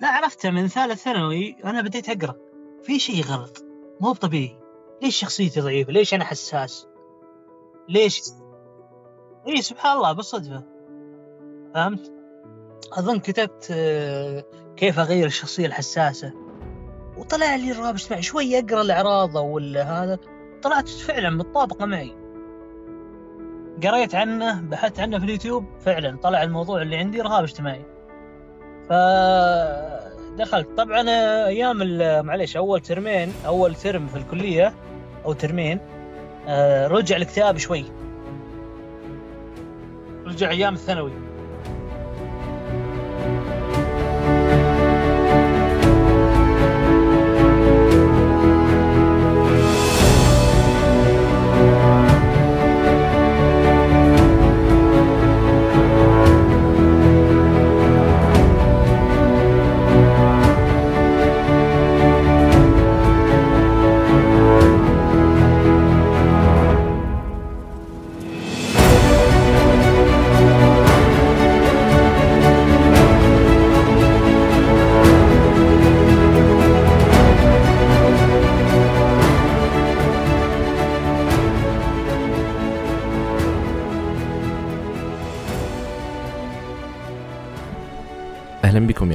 لا عرفتها من ثالث ثانوي أنا بديت أقرأ. في شيء غلط. مو طبيعي ليش شخصيتي ضعيفة؟ ليش أنا حساس؟ ليش؟ إي سبحان الله بالصدفة. فهمت؟ أظن كتبت آه، كيف أغير الشخصية الحساسة. وطلع لي الرهاب الاجتماعي شوي أقرأ الإعراض ولا هذا. طلعت فعلا متطابقة معي. قريت عنه بحثت عنه في اليوتيوب فعلا طلع الموضوع اللي عندي رهاب اجتماعي. فدخلت. طبعا أيام معليش أول ترمين أول ترم في الكلية أو ترمين آه، رجع الاكتئاب شوي. رجع أيام الثانوي.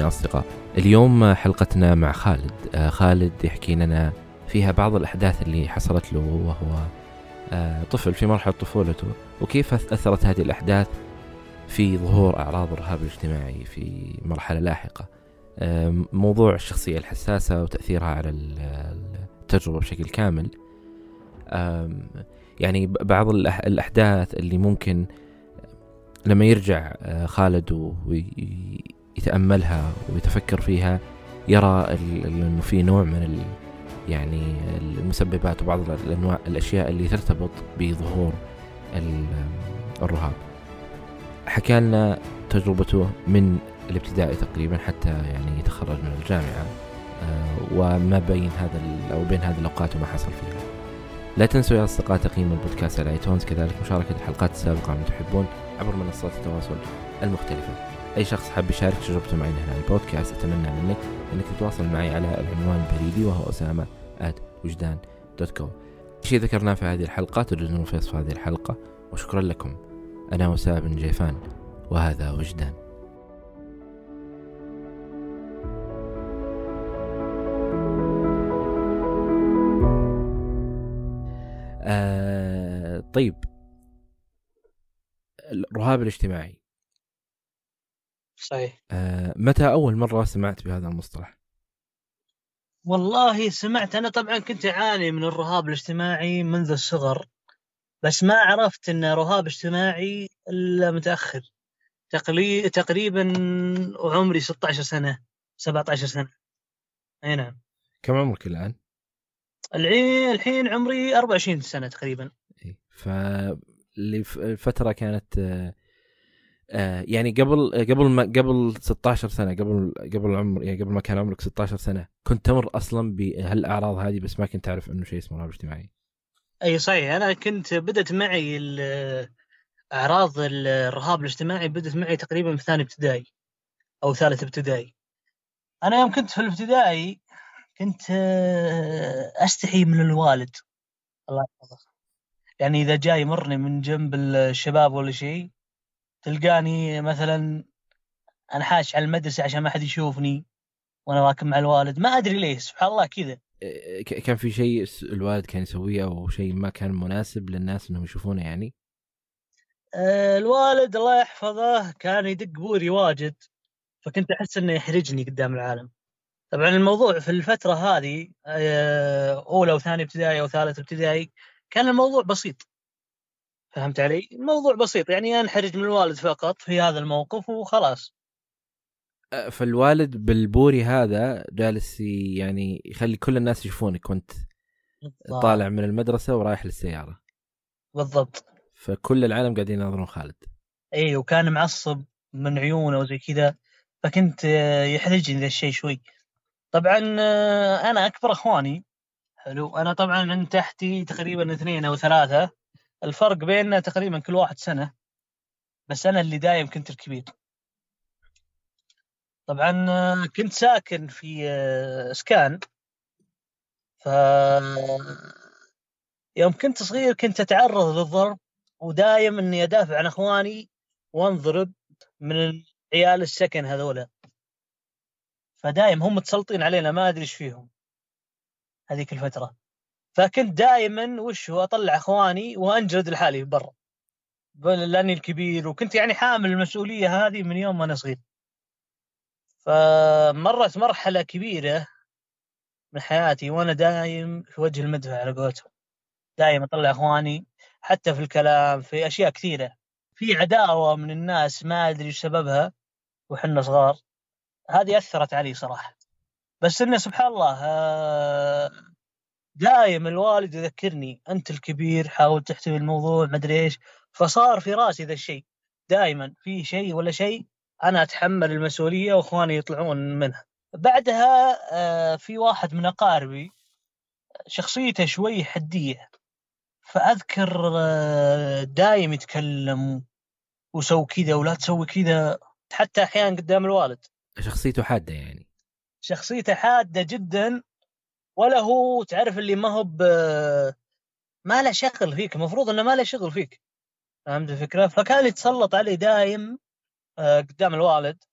أصدقاء. اليوم حلقتنا مع خالد. آه، خالد يحكي لنا فيها بعض الأحداث اللي حصلت له وهو آه، طفل في مرحلة طفولته وكيف أثرت هذه الأحداث في ظهور أعراض الرهاب الاجتماعي في مرحلة لاحقة. آه، موضوع الشخصية الحساسة وتأثيرها على التجربة بشكل كامل. يعني بعض الأحداث اللي ممكن لما يرجع خالد يتأملها ويتفكر فيها يرى إنه في نوع من يعني المسببات وبعض الأنواع الأشياء اللي ترتبط بظهور الرهاب. حكى لنا تجربته من الابتدائي تقريبا حتى يعني يتخرج من الجامعة آه، وما بين هذا أو بين هذه الأوقات وما حصل فيها. لا تنسوا يا أصدقاء تقييم البودكاست على iTunes كذلك مشاركة الحلقات السابقة من تحبون عبر منصات التواصل المختلفة. أي شخص حاب يشارك تجربته معي هنا على البودكاست أتمنى منك إنك تتواصل معي على العنوان البريدي وهو أسامة وجدان dot com شيء ذكرناه في هذه الحلقة تجدون في وصف هذه الحلقة. وشكرا لكم. أنا وسام بن جيفان وهذا وجدان. آه طيب. الرهاب الاجتماعي. صحيح. آه متى أول مرة سمعت بهذا المصطلح؟ والله سمعت أنا طبعا كنت أعاني من الرهاب الاجتماعي منذ الصغر بس ما عرفت أنه رهاب اجتماعي إلا متأخر. تقلي... تقريبا وعمري 16 سنة 17 سنة. أي نعم. كم عمرك الآن؟ الحين الحين عمري 24 سنة تقريبا. إيه فالفترة كانت آه، يعني قبل قبل ما قبل 16 سنة قبل قبل العمر يعني قبل ما كان عمرك 16 سنة كنت تمر أصلا بهالأعراض هذه بس ما كنت تعرف إنه شيء اسمه رهاب اجتماعي. أي صحيح. أنا كنت بدت معي أعراض الرهاب الاجتماعي بدت معي تقريبا في ثاني ابتدائي أو ثالث ابتدائي. أنا يوم كنت في الابتدائي كنت آه، أستحي من الوالد. الله يحفظه. يعني إذا جاي يمرني من جنب الشباب ولا شيء تلقاني مثلا أنا حاش على المدرسة عشان ما حد يشوفني وأنا راكب مع الوالد ما أدري ليه سبحان الله كذا كان في شيء الوالد كان يسويه أو شيء ما كان مناسب للناس إنهم يشوفونه يعني؟ آه، الوالد الله يحفظه كان يدق بوري واجد فكنت أحس إنه يحرجني قدام العالم. طبعا الموضوع في الفترة هذه آه، أولى وثاني ابتدائي أو ثالث ابتدائي كان الموضوع بسيط فهمت علي؟ الموضوع بسيط يعني انحرج من الوالد فقط في هذا الموقف وخلاص. فالوالد بالبوري هذا جالس يعني يخلي كل الناس يشوفونك وانت طالع من المدرسة ورايح للسيارة. بالضبط. فكل العالم قاعدين يناظرون خالد. اي وكان معصب من عيونه وزي كذا فكنت يحرجني ذا الشيء شوي. طبعا أنا أكبر أخواني حلو. أنا طبعا من تحتي تقريبا اثنين أو ثلاثة. الفرق بيننا تقريبا كل واحد سنة بس أنا اللي دايم كنت الكبير. طبعا آه، كنت ساكن في آه، إسكان. ف يوم كنت صغير كنت أتعرض للضرب ودايم إني أدافع عن إخواني وأنضرب من عيال السكن هذولا. فدايم هم متسلطين علينا ما أدري إيش فيهم. هذيك الفترة. فكنت دائما وش هو أطلع إخواني وأنجلد لحالي برا. لأني الكبير وكنت يعني حامل المسؤولية هذه من يوم أنا صغير. فمرت مرحلة كبيرة من حياتي وأنا دايم في وجه المدفع على قولتهم. دايم أطلع إخواني حتى في الكلام في أشياء كثيرة. في عداوة من الناس ما أدري إيش سببها وحنا صغار. هذه أثرت علي صراحة. بس إنه سبحان الله آه، دايم الوالد يذكرني أنت الكبير حاول تحتوي الموضوع ما أدري إيش فصار في راسي ذا الشيء. دائما في شيء ولا شيء أنا أتحمل المسؤولية وإخواني يطلعون منها. بعدها آه، في واحد من أقاربي شخصيته شوي حدية فأذكر آه، دايم يتكلم وسوي كذا ولا تسوي كذا حتى أحيانا قدام الوالد. شخصيته حادة يعني. شخصيته حادة جدا ولا هو تعرف اللي ما هو ب ما له شغل فيك. المفروض إنه ما له شغل فيك. فهمت الفكرة؟ فكان يتسلط علي دايم آه، قدام الوالد.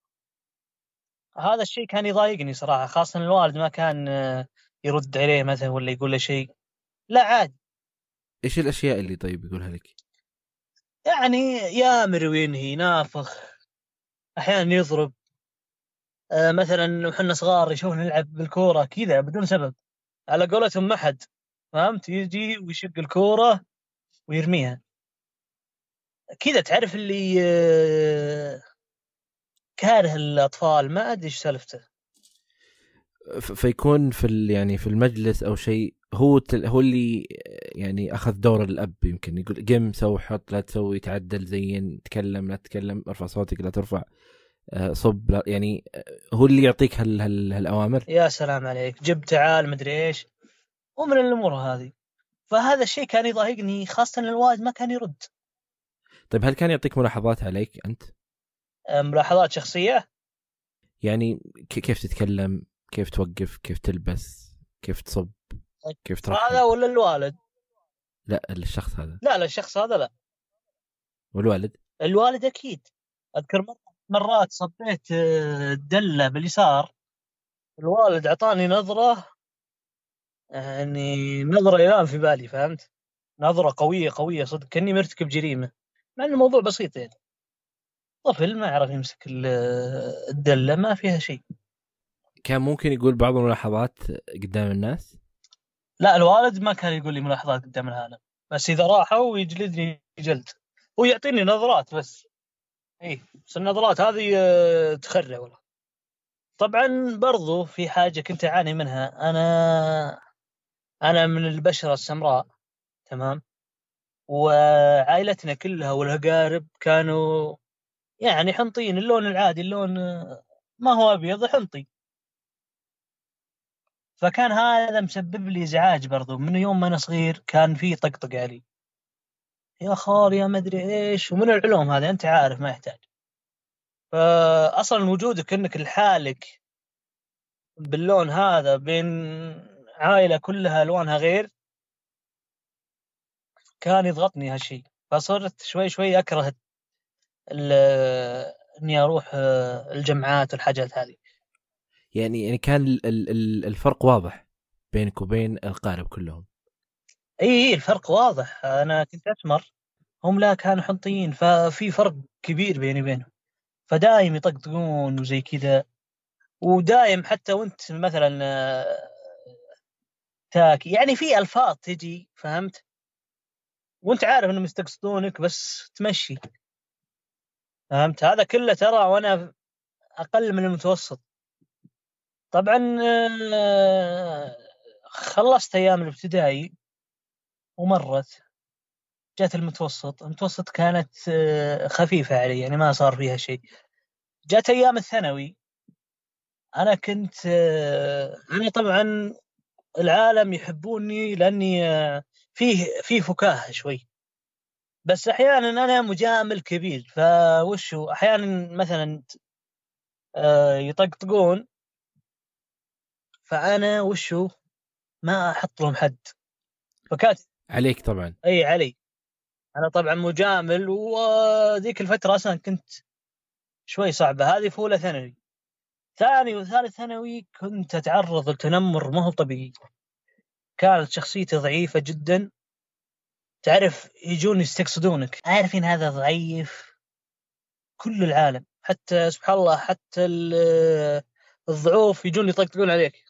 هذا الشيء كان يضايقني صراحة خاصة الوالد ما كان آه، يرد عليه مثلا ولا يقول له شيء. لا عادي. إيش الأشياء اللي طيب يقولها لك؟ يعني يامر وينهي نافخ أحيانا يضرب آه مثلا وحنا صغار يشوفنا نلعب بالكورة كذا بدون سبب. على قولتهم ما حد فهمت؟ يجي ويشق الكورة ويرميها. كذا تعرف اللي آه، كاره الأطفال ما أدري إيش سالفته. فيكون في يعني في المجلس أو شيء هو هو اللي يعني أخذ دور الأب يمكن. يقول قم سوي حط لا تسوي تعدل زين تكلم لا تتكلم ارفع صوتك لا ترفع. آه، صب لا يعني آه، هو اللي يعطيك هال هال هالأوامر. يا سلام عليك. جب تعال مدري إيش. ومن الأمور هذه. فهذا الشيء كان يضايقني خاصة إن الوالد ما كان يرد. طيب هل كان يعطيك ملاحظات عليك أنت؟ آه، ملاحظات شخصية؟ يعني كيف تتكلم؟ كيف توقف؟ كيف تلبس؟ كيف تصب؟ كيف هذا ترحب ولا الوالد؟ لا الشخص هذا. لا لا الشخص هذا لا. والوالد؟ الوالد أكيد. أذكر مرة- مرات صبيت آه، الدله باليسار. الوالد اعطاني نظرة يعني نظرة الآن في بالي فهمت؟ نظرة قوية قوية صدق كأني مرتكب جريمة مع ان الموضوع بسيط يعني. طفل ما يعرف يمسك ال- الدلة ما فيها شيء. كان ممكن يقول بعض الملاحظات قدام الناس؟ لا الوالد ما كان يقول لي ملاحظات قدام العالم بس إذا راحوا يجلدني جلد هو يعطيني نظرات بس. اي بس النظرات هذه آه، تخرع والله. طبعا برضو في حاجة كنت أعاني منها. أنا أنا من البشرة السمراء تمام؟ وعائلتنا كلها والأقارب كانوا يعني حنطين اللون العادي اللون آه، ما هو أبيض حنطي. فكان هذا مسبب لي إزعاج برضو. من يوم ما أنا صغير كان في طقطق علي يا خال يا مدري إيش ومن العلوم هذا أنت عارف ما يحتاج. فاصلا وجودك إنك لحالك باللون هذا بين عائلة كلها ألوانها غير كان يضغطني هالشيء فصرت شوي شوي أكره إني أروح الجمعات والحاجات هذه. يعني يعني كان ال- ال- ال- الفرق واضح بينك وبين القارب كلهم. إي الفرق واضح. أنا كنت أسمر هم لا كانوا حنطيين ففي فرق كبير بيني وبينهم. فدايم يطقطقون وزي كذا. ودايم حتى وأنت مثلا آه، تاكي يعني في ألفاظ تجي فهمت؟ وأنت عارف إنهم يستقصدونك بس تمشي. فهمت؟ هذا كله ترى وأنا أقل من المتوسط. طبعا آه، خلصت أيام الابتدائي. ومرت. جات المتوسط المتوسط كانت آه، خفيفة علي يعني ما صار فيها شيء. جات أيام الثانوي. أنا كنت آه، أنا طبعا العالم يحبوني لأني آه، فيه فيه فكاهة شوي. بس أحيانا أنا مجامل كبير فوشو أحيانا مثلا يطقطقون. فأنا وشو ما أحط لهم حد. فكانت عليك طبعا. إي علي. أنا طبعا مجامل وذيك الفترة أصلا كنت شوي صعبة هذه في أولى ثانوي. ثاني وثالث ثانوي كنت أتعرض لتنمر ما هو طبيعي. كانت شخصيتي ضعيفة جدا. تعرف يجون يستقصدونك. عارفين هذا ضعيف كل العالم. حتى سبحان الله حتى ال- الضعوف يجون يطقطقون عليك.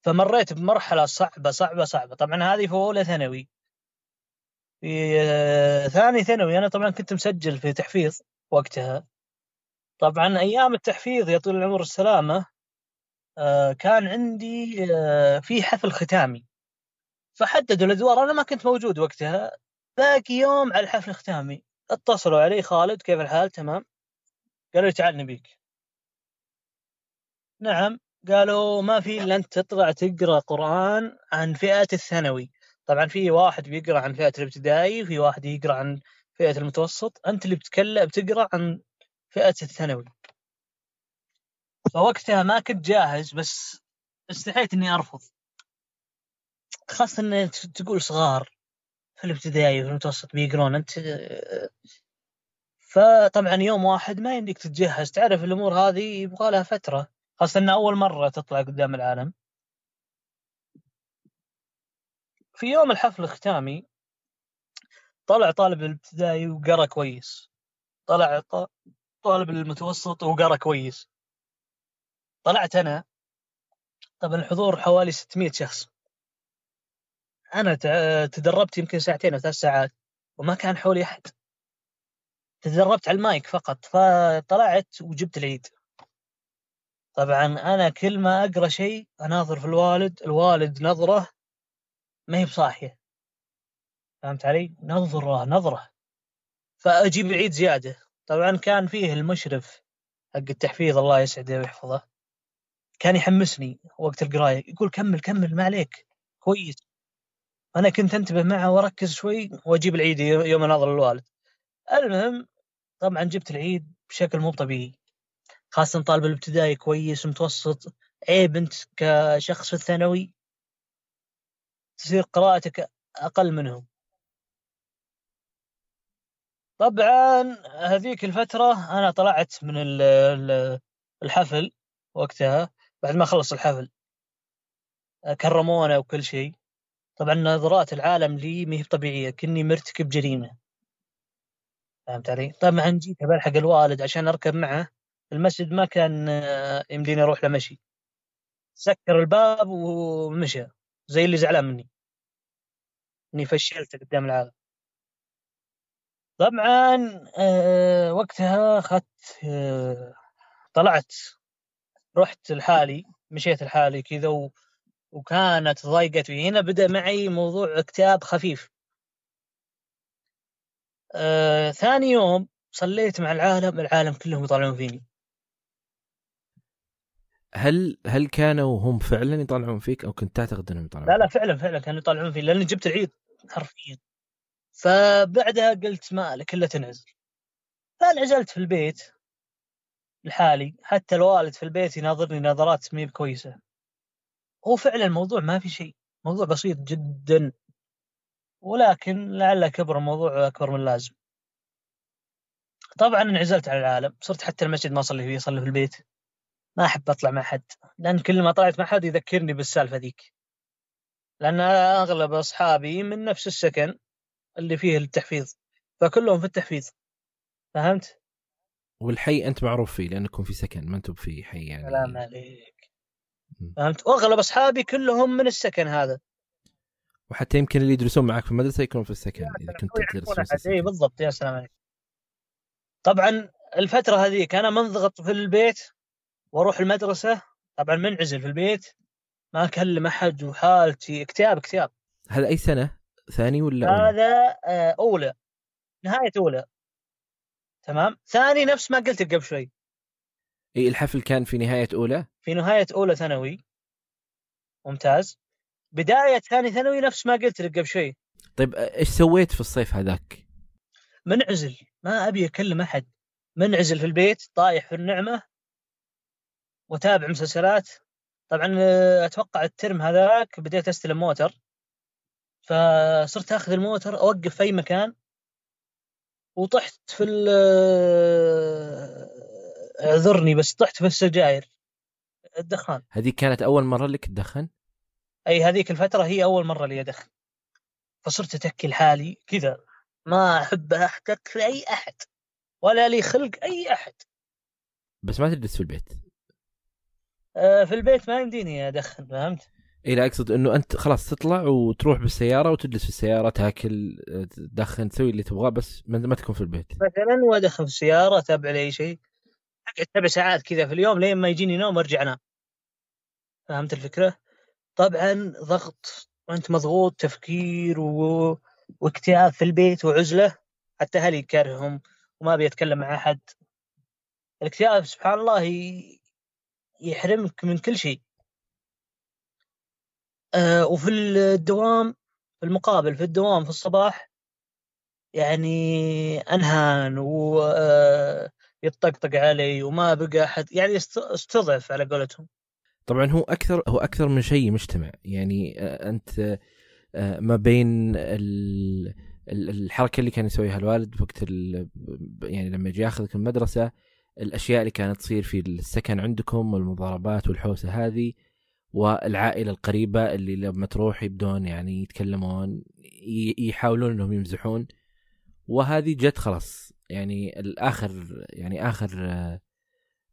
فمريت بمرحلة صعبة صعبة صعبة. طبعا هذه في أولى ثانوي. في آه، ثاني ثانوي أنا طبعا كنت مسجل في تحفيظ وقتها. طبعا أيام التحفيظ يا طويل العمر السلامة آه، كان عندي آه، في حفل ختامي. فحددوا الأدوار أنا ما كنت موجود وقتها. باقي يوم على الحفل الختامي. اتصلوا علي خالد كيف الحال؟ تمام. قالوا لي تعال نبيك. نعم. قالوا ما في إلا أنت تطلع تقرأ قرآن عن فئه الثانوي. طبعا في واحد بيقرأ عن فئة الابتدائي وفي واحد يقرأ عن فئة المتوسط. أنت اللي بتكلم بتقرأ عن فئة الثانوي. فوقتها ما كنت جاهز بس استحيت إني أرفض. خاصه إن تقول صغار في الابتدائي وفي المتوسط بيقرون أنت فطبعا يوم واحد ما يمديك تتجهز. تعرف الأمور هذه يبغى لها فترة خاصه إن أول مرة تطلع قدام العالم. في يوم الحفل الختامي طلع طالب الابتدائي وقرأ كويس. طلع طالب المتوسط وقرأ كويس. طلعت أنا طبعا الحضور حوالي 600 شخص. أنا تدربت يمكن ساعتين أو ثلاث ساعات وما كان حولي أحد. تدربت على المايك فقط فطلعت وجبت العيد. طبعا أنا كل ما أقرأ شيء أناظر في الوالد الوالد نظرة ما هي بصاحية. فهمت علي؟ نظرة نظرة. فاجيب العيد زيادة. طبعا كان فيه المشرف حق التحفيظ الله يسعده ويحفظه. كان يحمسني وقت القراية. يقول كمل كمل ما عليك. كويس. أنا كنت أنتبه معه وأركز شوي وأجيب العيد يوم أناظر الوالد. المهم طبعا جبت العيد بشكل مو طبيعي. خاصة طالب الابتدائي كويس متوسط عيب أنت كشخص في الثانوي. تصير قراءتك أقل منهم. طبعا هذيك الفترة أنا طلعت من ال- ال- الحفل وقتها بعد ما خلص الحفل. كرمونا وكل شيء. طبعا نظرات العالم لي ما هي طبيعية كني مرتكب جريمة. فهمت علي؟ طبعا جيت بلحق الوالد عشان أركب معه. المسجد ما كان يمديني أروح له مشي. سكر الباب ومشى. زي اللي زعلان مني. إني فشلت قدام العالم. طبعا آه، وقتها اخذت آه، طلعت رحت لحالي مشيت لحالي كذا. وكانت ضايقتني هنا بدأ معي موضوع اكتئاب خفيف. آه، ثاني يوم صليت مع العالم العالم كلهم يطالعون فيني. هل هل كانوا هم فعلا يطالعون فيك أو كنت تعتقد إنهم يطالعون لا لا فعلا فعلا كانوا يطالعون فيني لأني جبت العيد حرفيا. فبعدها قلت ما لك إلا تنعزل. فانعزلت في البيت لحالي حتى الوالد في البيت يناظرني نظرات مي كويسة. هو فعلا الموضوع ما في شيء. موضوع بسيط جدا. ولكن لعل كبر الموضوع أكبر من اللازم. طبعا انعزلت على العالم. صرت حتى المسجد ما أصلي فيه أصلي في البيت. ما أحب أطلع مع حد لأن كل ما طلعت مع حد يذكرني بالسالفة ذيك لأن أغلب أصحابي من نفس السكن اللي فيه التحفيظ فكلهم في التحفيظ فهمت؟ والحي أنت معروف فيه لأنكم في سكن ما أنتم في حي يعني سلام عليك. فهمت؟ وأغلب أصحابي كلهم من السكن هذا وحتى يمكن اللي يدرسون معك في المدرسة يكونوا في السكن إذا كنت تدرس. اي بالضبط يا سلام عليك طبعا الفترة هذيك أنا منضغط في البيت وأروح المدرسة طبعا منعزل في البيت ما أكلم أحد وحالتي اكتئاب اكتئاب هذا أي سنة؟ ثاني ولا أولى؟ هذا آه، أولى. نهاية أولى. تمام؟ ثاني نفس ما قلت قبل شوي. إي الحفل كان في نهاية أولى؟ في نهاية أولى ثانوي. ممتاز. بداية ثاني ثانوي نفس ما قلت لك قبل شوي. طيب إيش سويت في الصيف هذاك؟ منعزل. ما أبي أكلم أحد. منعزل في البيت طايح في النعمة واتابع مسلسلات. طبعا أتوقع ال term هذاك بديت أستلم موتر. فصرت أخذ الموتر أوقف في أي مكان. وطحت في ال أعذرني بس طحت في السجاير الدخان. هذه كانت أول مرة لك تدخن؟ أي هذيك الفترة هي أول مرة لي أدخن. فصرت اتكي لحالي كذا. ما أحب احتك في اي أحد ولا لي خلق أي أحد. بس ما تجلس في البيت. في البيت ما يمديني أدخن فهمت؟ اي لا أقصد إنه أنت خلاص تطلع وتروح بالسيارة وتجلس في السيارة تاكل تدخن تسوي اللي تبغاه بس ما تكون في البيت مثلا وادخن في السيارة اتابع لي شيء اقعد سبع ساعات كذا في اليوم لين ما يجيني نوم وارجع أنام فهمت الفكرة؟ طبعا ضغط وانت مضغوط تفكير و... واكتئاب في البيت وعزلة حتى أهلي كارههم وما بيتكلم مع أحد الاكتئاب سبحان الله ي... يحرمك من كل شيء. آه وفي الدوام في المقابل في الدوام في الصباح يعني أنهان ويطقطق علي وما بقى أحد يعني است- استضعف على قولتهم. طبعا هو أكثر هو أكثر من شيء مجتمع. يعني آه، أنت آه، ما بين ال- ال- الحركة اللي كان يسويها الوالد وقت يعني لما يجي ياخذك المدرسة الأشياء اللي كانت تصير في السكن عندكم والمضاربات والحوسة هذه والعائلة القريبة اللي لما تروح يبدون يعني يتكلمون يحاولون إنهم يمزحون. وهذه جت خلاص. يعني الآخر يعني آخر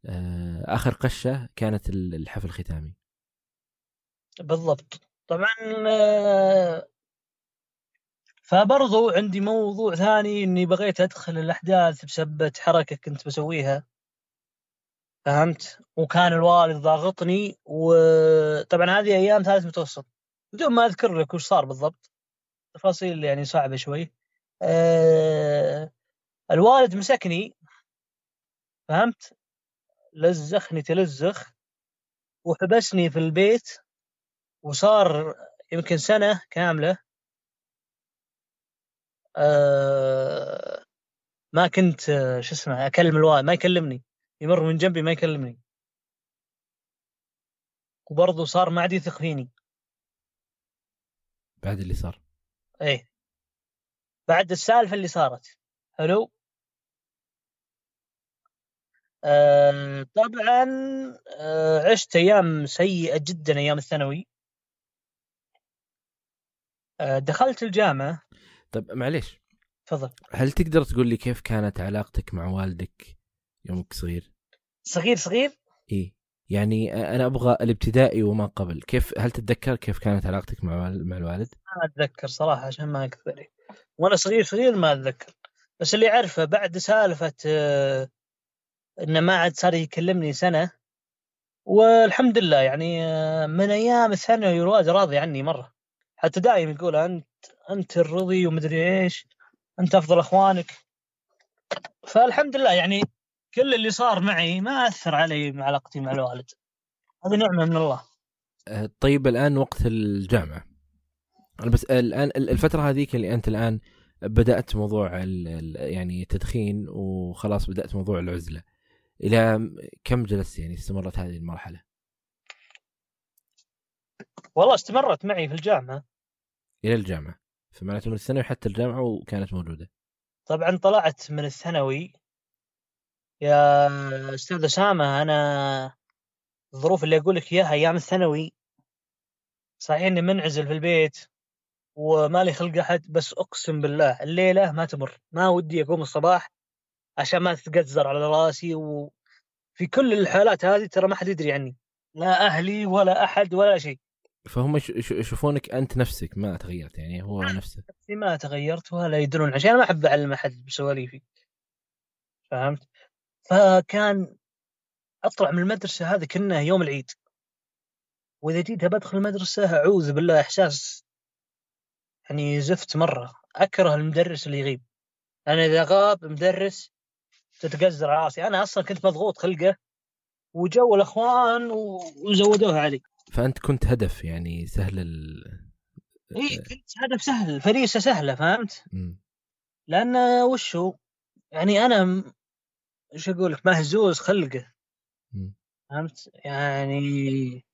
آه، آخر قشة كانت ال- الحفل الختامي. بالضبط. طبعا آه، فبرضو عندي موضوع ثاني إني بغيت أدخل الأحداث بسبة حركة كنت بسويها. فهمت؟ وكان الوالد ضاغطني وطبعا هذه أيام ثالث متوسط. بدون ما أذكر لك وش صار بالضبط. تفاصيل يعني صعبة شوي. أه الوالد مسكني فهمت؟ لزخني تلزخ وحبسني في البيت وصار يمكن سنة كاملة. آه ما كنت شو اسمه أكلم الوالد ما يكلمني. يمر من جنبي ما يكلمني. وبرضه صار ما عاد يثق فيني. بعد اللي صار. إيه. بعد السالفة اللي صارت. حلو؟ آه طبعا آه عشت أيام سيئة جدا أيام الثانوي. آه دخلت الجامعة. طيب معليش. تفضل. هل تقدر تقول لي كيف كانت علاقتك مع والدك يومك صغير؟ صغير صغير؟ إيه يعني أنا أبغى الابتدائي وما قبل. كيف هل تتذكر كيف كانت علاقتك مع مع الوالد؟ ما أتذكر صراحة عشان ما اكذب وأنا صغير صغير ما أتذكر. بس اللي أعرفه بعد سالفة آه، إنه ما عاد صار يكلمني سنة. والحمد لله يعني آه، من أيام الثانوي الوالد راضي عني مرة. حتى دائما يقول أنت أنت الرضي ومدري إيش أنت أفضل إخوانك. فالحمد لله يعني كل اللي صار معي ما أثر علي مع علاقتي مع الوالد. هذه نعمه من الله. آه، طيب الآن وقت الجامعة. بس الآن الفترة هذيك اللي أنت الآن بدأت موضوع يعني التدخين وخلاص بدأت موضوع العزلة. إلى كم جلست يعني استمرت هذه المرحلة؟ والله استمرت معي في الجامعة. إلى الجامعة. فمعناته من الثانوي حتى الجامعة وكانت موجودة. طبعا طلعت من الثانوي يا أستاذ أسامة أنا الظروف اللي أقول لك إياها أيام الثانوي صحيح إني منعزل في البيت وما لي خلق أحد بس أقسم بالله الليلة ما تمر ما ودي أقوم الصباح عشان ما تتقزر على رأسي وفي كل الحالات هذه ترى ما حد يدري عني لا أهلي ولا أحد ولا شيء. فهم يش- يش- يشوفونك أنت نفسك ما تغيرت يعني هو نفسه. نفسي ما تغيرت ولا يدرون عشان ما أحب أعلم أحد بسواليفي. فهمت؟ فكان أطلع من المدرسة هذه كانه يوم العيد. وإذا جيت بدخل المدرسة أعوذ بالله إحساس يعني زفت مرة. أكره المدرس اللي يغيب. أنا إذا غاب مدرس تتقزر رأسي. أنا أصلا كنت مضغوط خلقه وجو الأخوان وزودوها علي. فأنت كنت هدف يعني سهل ال إي كنت هدف سهل فريسة سهلة فهمت؟ مم. لأن وشو؟ يعني أنا م- إيش أقول لك مهزوز خلقه. فهمت يعني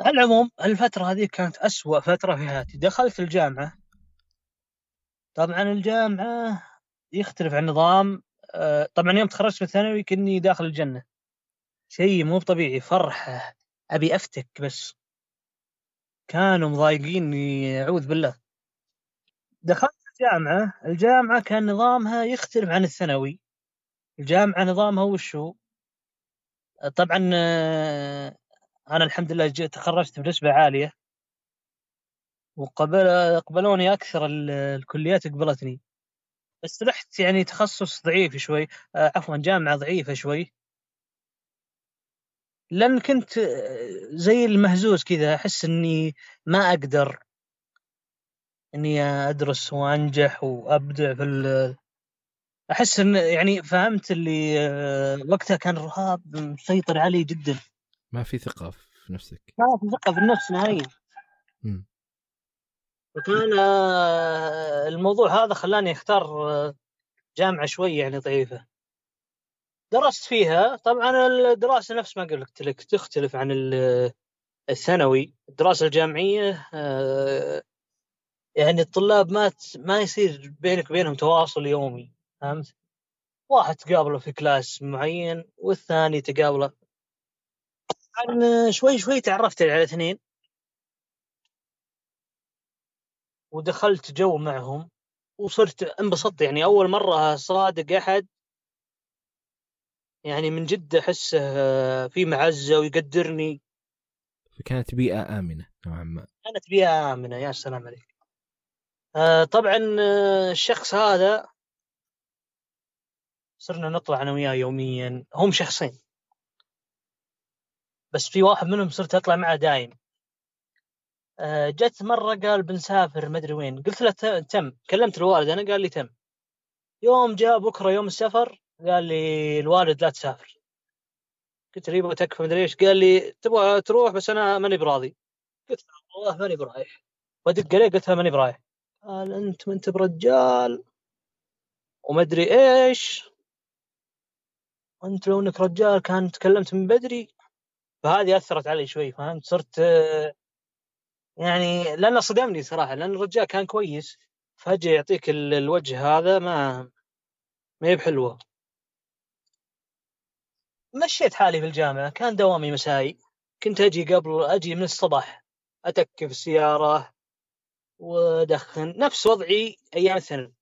على العموم الفترة هذه كانت أسوأ فترة في حياتي. دخلت الجامعة. طبعا الجامعة يختلف عن نظام آه، طبعا يوم تخرجت من الثانوي كني داخل الجنة. شيء مو طبيعي فرحة. أبي أفتك بس. كانوا مضايقيني أعوذ بالله. دخلت الجامعة. الجامعة كان نظامها يختلف عن الثانوي. الجامعة نظامها وشو طبعا آه، أنا الحمد لله جيت تخرجت بنسبة عالية. وقبل قبلوني أكثر الكليات قبلتني. بس رحت يعني تخصص ضعيف شوي آه، عفوا جامعة ضعيفة شوي. لأن كنت آه، زي المهزوز كذا أحس إني ما أقدر إني أدرس وأنجح وأبدع في أحس إن يعني فهمت اللي آه، وقتها كان الرهاب مسيطر علي جدا. ما في ثقة في نفسك. ما في ثقة في النفس نهائيا. وكان آه، الموضوع هذا خلاني أختار آه، جامعة شوي يعني ضعيفة. درست فيها. طبعا الدراسة نفس ما قلت لك تختلف عن الثانوي. الدراسة الجامعية يعني الطلاب ما ما يصير بينك وبينهم تواصل يومي. فهمت؟ واحد تقابله في كلاس معين والثاني تقابله. شوي شوي تعرفت على اثنين ودخلت جو معهم وصرت انبسطت. يعني أول مرة صادق أحد. يعني من جد احسه في معزة ويقدرني. فكانت بيئة آمنة نوعا ما. كانت بيئة آمنة يا سلام عليك. آه طبعا آه، الشخص هذا صرنا نطلع أنا وياه يوميا. هم شخصين. بس في واحد منهم صرت أطلع معه دايم. آه، جت مرة قال بنسافر مدري وين. قلت له تم. كلمت الوالد. أنا قال لي تم. يوم جاء بكرة يوم السفر قال لي الوالد لا تسافر. قلت له يبغى تكفى مدري إيش. قال لي تبغى تروح بس أنا ماني براضي. قلت له والله ماني برايح. ودق عليه قلت له ماني برايح. قال أنت ما أنت برجال. ومدري إيش. انت لو انك رجال كان تكلمت من بدري فهذه أثرت علي شوي فهمت؟ صرت يعني لأنه صدمني صراحة لأن الرجال كان كويس فجأة يعطيك الوجه هذا ما ما هي بحلوة. مشيت حالي في الجامعة كان دوامي مسائي كنت أجي قبل أجي من الصباح اتكي في السيارة وأدخن نفس وضعي أيام الثانوي.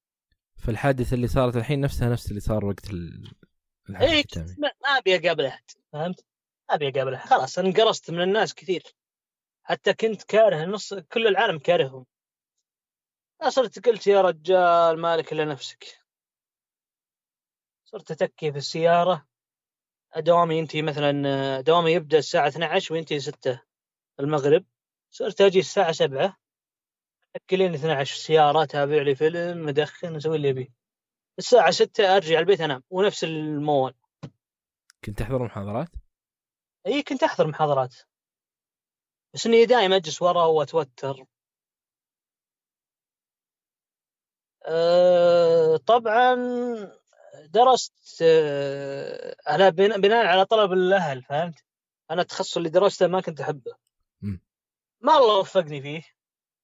فالحادثه اللي صارت الحين نفسها نفس اللي صار وقت اي ما أبي اقابل احد فهمت؟ ما أبي اقابل احد خلاص انقرصت من الناس كثير. حتى كنت كاره نص كل العالم كارههم. صرت قلت يا رجال مالك إلا نفسك. صرت أتكي في السيارة. دوامي ينتهي مثلا دوامي يبدأ الساعة 12 وينتهي 6 المغرب. صرت أجي الساعة 7 اكلين 12 سيارة اتابع لي فيلم مدخن أسوي اللي أبيه. الساعة 6 أرجع البيت أنام ونفس الموال. كنت تحضر محاضرات؟ إي كنت أحضر محاضرات. بس إني دائما أجلس ورا وأتوتر. أه طبعا درست أه على بناء على طلب الأهل فهمت؟ أنا التخصص اللي درسته ما كنت أحبه. ما الله وفقني فيه.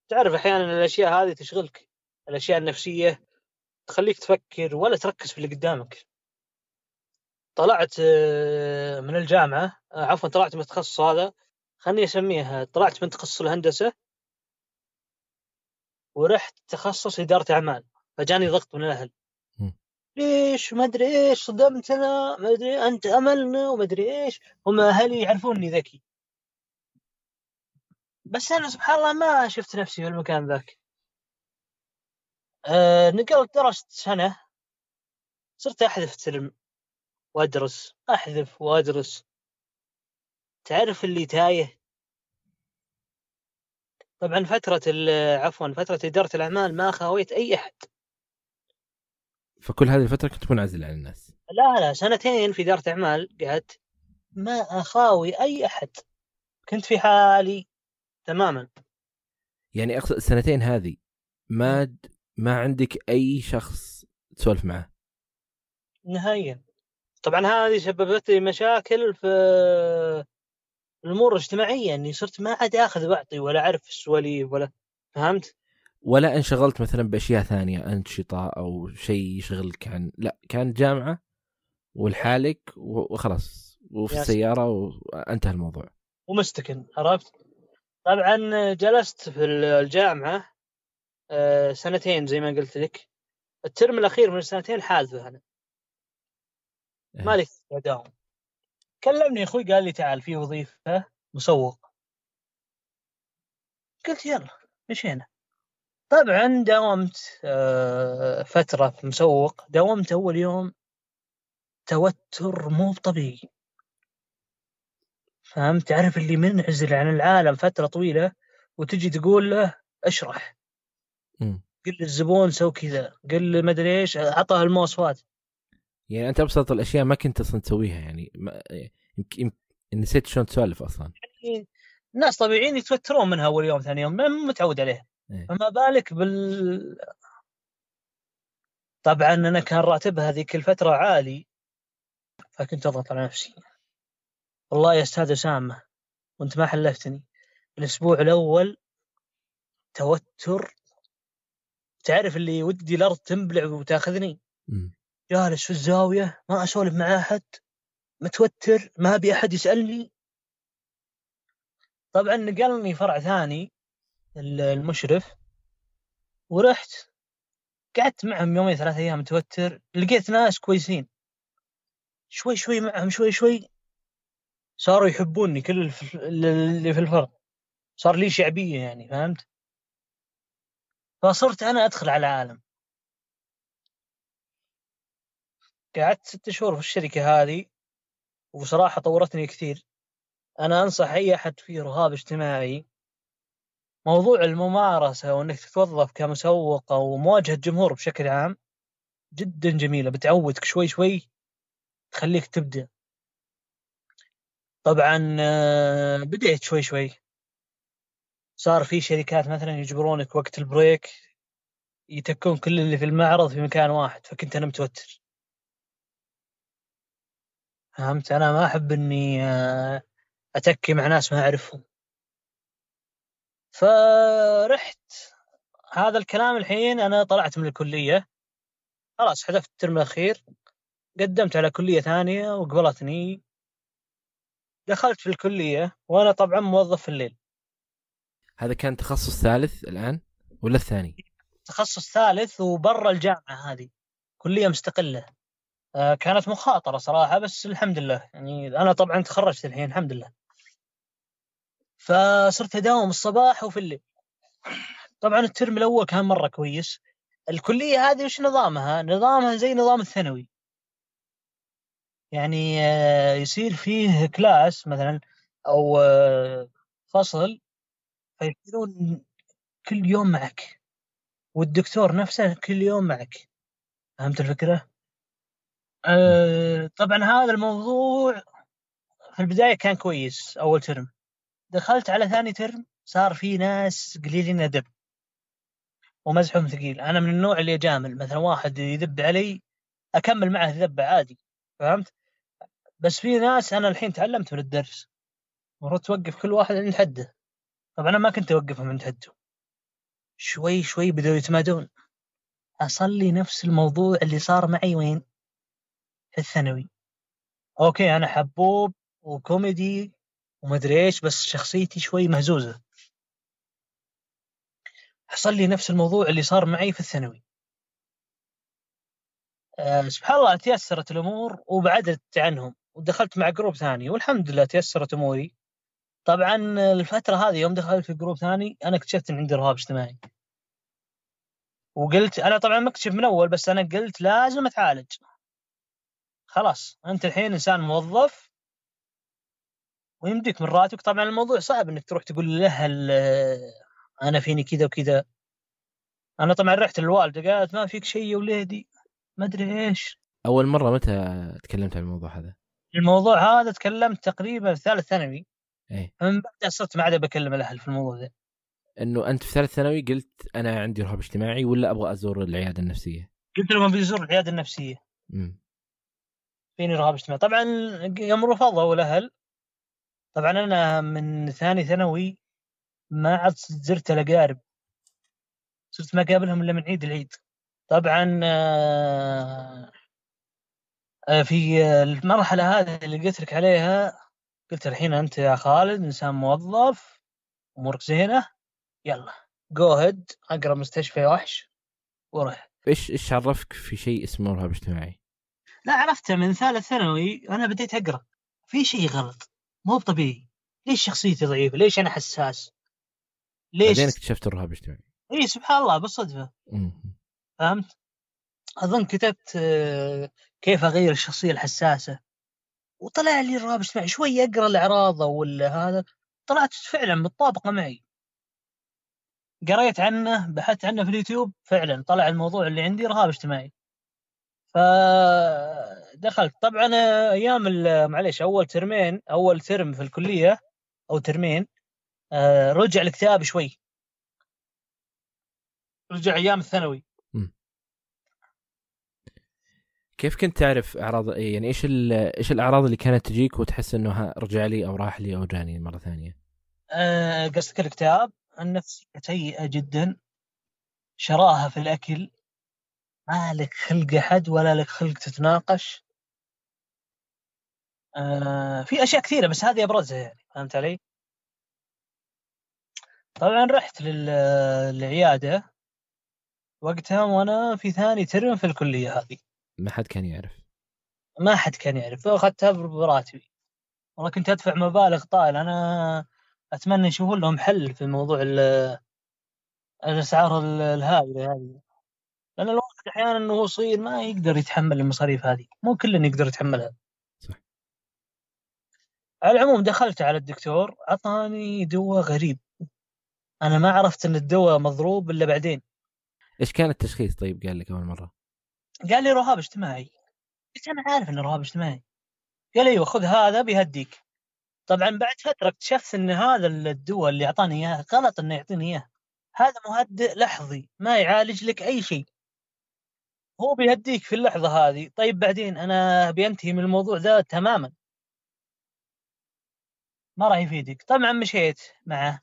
تعرف أحيانا الأشياء هذه تشغلك الأشياء النفسية. تخليك تفكر ولا تركز في اللي قدامك. طلعت آه، من الجامعة آه، عفوا طلعت من التخصص هذا. خلني أسميها طلعت من تخصص الهندسة ورحت تخصص إدارة أعمال فجاني ضغط من الأهل. ليش؟ ما أدري إيش صدمتنا ما أدري أنت أملنا وما أدري إيش. هم أهلي يعرفوني ذكي. بس أنا سبحان الله ما شفت نفسي في المكان ذاك. آه نقلت درست سنة. صرت أحذف ترم. وأدرس أحذف وأدرس. تعرف اللي تايه؟ طبعا فترة عفوا فترة إدارة الأعمال ما خاويت أي أحد. فكل هذه الفترة كنت منعزل عن الناس. لا لا سنتين في إدارة أعمال قعدت. ما أخاوي أي أحد. كنت في حالي تماما. يعني أقصد السنتين هذه ما ما عندك أي شخص تسولف معه نهائيا طبعا هذه سببت لي مشاكل في الأمور الاجتماعية إني صرت ما عاد أخذ واعطي ولا أعرف السواليف ولا فهمت؟ ولا انشغلت مثلا بأشياء ثانية أنشطة أو شيء يشغلك عن لا كانت جامعة ولحالك وخلاص وفي يا السيارة وانتهى الموضوع ومستكن عرفت؟ طبعا جلست في الجامعة سنتين زي ما قلت لك. الترم الأخير من السنتين حاذفه أنا. إيه. مالي داوم كلمني أخوي قال لي تعال في وظيفة مسوق. قلت يلا مشينا. طبعا داومت آه، فترة في مسوق. داومت أول يوم توتر مو طبيعي. فهمت؟ تعرف اللي منعزل عن العالم فترة طويلة وتجي تقول له أشرح. قل للزبون سوي كذا قل له مدري إيش عطاه المواصفات يعني أنت ابسط الأشياء ما كنت أصلا تسويها يعني ما يمكن نسيت شلون تسولف أصلا. يعني الناس طبيعيين يتوترون منها أول يوم ثاني يوم ما متعود عليها. إيه. فما بالك بال طبعا أنا كان راتبها هذيك الفترة عالي فكنت أضغط على نفسي. والله يا أستاذ أسامة وأنت ما حلفتني. الأسبوع الأول توتر تعرف اللي ودي الأرض تنبلع وتاخذني. جالس في الزاوية؟ ما أسولف مع أحد. متوتر ما أبي أحد يسألني. طبعا نقلني فرع ثاني ال- المشرف ورحت. قعدت معهم يومين ثلاث أيام متوتر. لقيت ناس كويسين. شوي شوي معهم شوي شوي صاروا يحبوني كل اللي في الفرع. صار لي شعبية يعني فهمت؟ فصرت أنا أدخل على العالم قعدت ست شهور في الشركة هذه وصراحة طورتني كثير. أنا أنصح أي أحد فيه رهاب اجتماعي موضوع الممارسة وإنك تتوظف كمسوق أو مواجهة جمهور بشكل عام جدا جميلة. بتعودك شوي شوي تخليك تبدع. طبعا آه، بديت شوي شوي. صار في شركات مثلا يجبرونك وقت ال break يتكون كل اللي في المعرض في مكان واحد فكنت أنا متوتر. فهمت؟ أنا ما أحب إني آه، أتكي مع ناس ما أعرفهم. فرحت. هذا الكلام الحين أنا طلعت من الكلية. خلاص حذفت ال term الأخير. قدمت على كلية ثانية وقبلتني. دخلت في الكلية وأنا طبعا موظف في الليل. هذا كان تخصص ثالث الآن ولا الثاني؟ تخصص ثالث وبرا الجامعة هذه كليه مستقله آه، كانت مخاطرة صراحة بس الحمد لله. يعني أنا طبعا تخرجت الحين الحمد لله. فصرت أداوم الصباح وفي الليل. طبعا الترم الأول كان مرة كويس. الكلية هذه وش نظامها؟ نظامها زي نظام الثانوي. يعني آه، يصير فيه كلاس مثلا أو آه، فصل فيصيرون كل يوم معك. والدكتور نفسه كل يوم معك. فهمت الفكرة؟ آه، طبعا هذا الموضوع في البداية كان كويس أول ترم دخلت على ثاني ترم صار في ناس قليلين ادب ومزحهم ثقيل. أنا من النوع اللي اجامل مثلا واحد يذب علي أكمل معه ذبه عادي. فهمت؟ بس في ناس أنا الحين تعلمت من الدرس. المفروض توقف كل واحد عند حده. طبعا أنا ما كنت أوقفهم عند حده شوي شوي بدأوا يتمادون. حصل لي نفس الموضوع اللي صار معي وين؟ في الثانوي. أوكي أنا حبوب وكوميدي ومدري إيش بس شخصيتي شوي مهزوزة. حصل لي نفس الموضوع اللي صار معي في الثانوي. أه سبحان الله تيسرت الأمور وبعدت عنهم ودخلت مع group ثاني والحمد لله تيسرت أموري. طبعا الفترة هذه يوم دخلت في group ثاني أنا اكتشفت إن عندي رهاب اجتماعي. وقلت أنا طبعا مكتشف من أول بس أنا قلت لازم أتعالج. خلاص أنت الحين إنسان موظف ويمديك من راتبك. طبعا الموضوع صعب إنك تروح تقول له أنا فيني كذا وكذا؟ أنا طبعا رحت للوالدة قالت ما فيك شيء يا وليدي. ما أدري إيش. أول مرة متى تكلمت عن الموضوع هذا؟ الموضوع هذا تكلمت تقريبا في ثالث ثانوي. إيه. من بعدها صرت ما عاد بكلم الأهل في الموضوع ذا. إنه أنت في ثالث ثانوي قلت أنا عندي رهاب اجتماعي ولا أبغى أزور العيادة النفسية؟ قلت لهم بيزور العيادة النفسية. امم فيني رهاب اجتماعي. طبعا يوم رفضوا الاهل طبعا أنا من ثاني ثانوي ما عاد زرت الاقارب صرت ما أقابلهم إلا من عيد العيد. طبعا آه، آه، في المرحلة هذه اللي قلت لك عليها قلت الحين أنت يا خالد إنسان موظف أمورك زينة يلا جو هيد اقرب مستشفى وحش وروح إيش إيش عرفك في شيء اسمه رهاب اجتماعي؟ لا عرفته من ثالث ثانوي أنا بديت أقرأ في شيء غلط مو طبيعي ليش شخصيتي ضعيفة؟ ليش أنا حساس؟ ليش؟ بعدين اكتشفت الرهاب الاجتماعي إي سبحان الله بالصدفة. فهمت؟ أظن كتبت آه، كيف أغير الشخصية الحساسة وطلع لي الرهاب الاجتماعي شوي اقرا الإعراض أو هذا طلعت فعلا متطابقة معي. قريت عنه بحثت عنه في اليوتيوب فعلا طلع الموضوع اللي عندي رهاب اجتماعي. فدخلت طبعا أيام معليش أول ترمين أول ترم في الكلية أو ترمين آه، رجع الكتاب شوي. رجع أيام الثانوي. كيف كنت تعرف اعراض إيه يعني إيش إيش الأعراض اللي كانت تجيك وتحس إنه رجع لي أو راح لي أو جاني مرة ثانية؟ آه، قصدك الكتاب النفسية سيئة جدا. شراهة في الأكل. ما لك خلق أحد ولا لك خلق تتناقش. آه، في أشياء كثيرة بس هذه أبرزها يعني فهمت علي؟ طبعا رحت لل- للعيادة وقتها وأنا في ثاني ترم في الكلية هذه. ما حد كان يعرف. ما حد كان يعرف. فأخذتها براتبي. والله كنت أدفع مبالغ طائلة. أنا أتمنى يشوفون لهم حل في موضوع ال- الأسعار ال- الهائلة هذه. لأن الواحد أحيانا وهو صغير ما يقدر يتحمل المصاريف هذه. مو كل يقدر يتحملها صح. على العموم دخلت على الدكتور. عطاني دواء غريب. أنا ما عرفت أن الدواء مضروب إلا بعدين. إيش كان التشخيص طيب قال لك أول مرة؟ قال لي رهاب اجتماعي. قلت أنا عارف أنه رهاب اجتماعي. قال أيوه خذ هذا بيهديك طبعا بعد فترة اكتشفت أن هذا الدواء اللي أعطاني إياه غلط أنه يعطيني إياه. هذا مهدئ لحظي ما يعالج لك أي شيء. هو بيهديك في اللحظة هذه. طيب بعدين أنا بينتهي من الموضوع ذا تماما. ما راح يفيدك. طبعا مشيت معه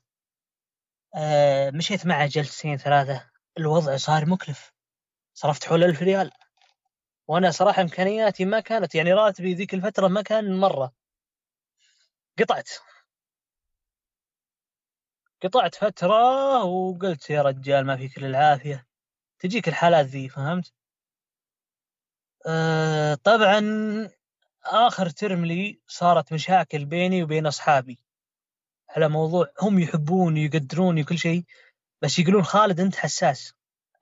آه مشيت معه جلستين ثلاثة. الوضع صار مكلف. صرفت حول ألف ريال. وأنا صراحة إمكانياتي ما كانت يعني راتبي ذيك الفترة ما كان مرة. قطعت. قطعت فترة وقلت يا رجال ما فيك إلا العافية. تجيك الحالات ذي فهمت؟ آه طبعا آخر ترم لي صارت مشاكل بيني وبين أصحابي على موضوع هم يحبوني ويقدروني وكل شيء بس يقولون خالد أنت حساس.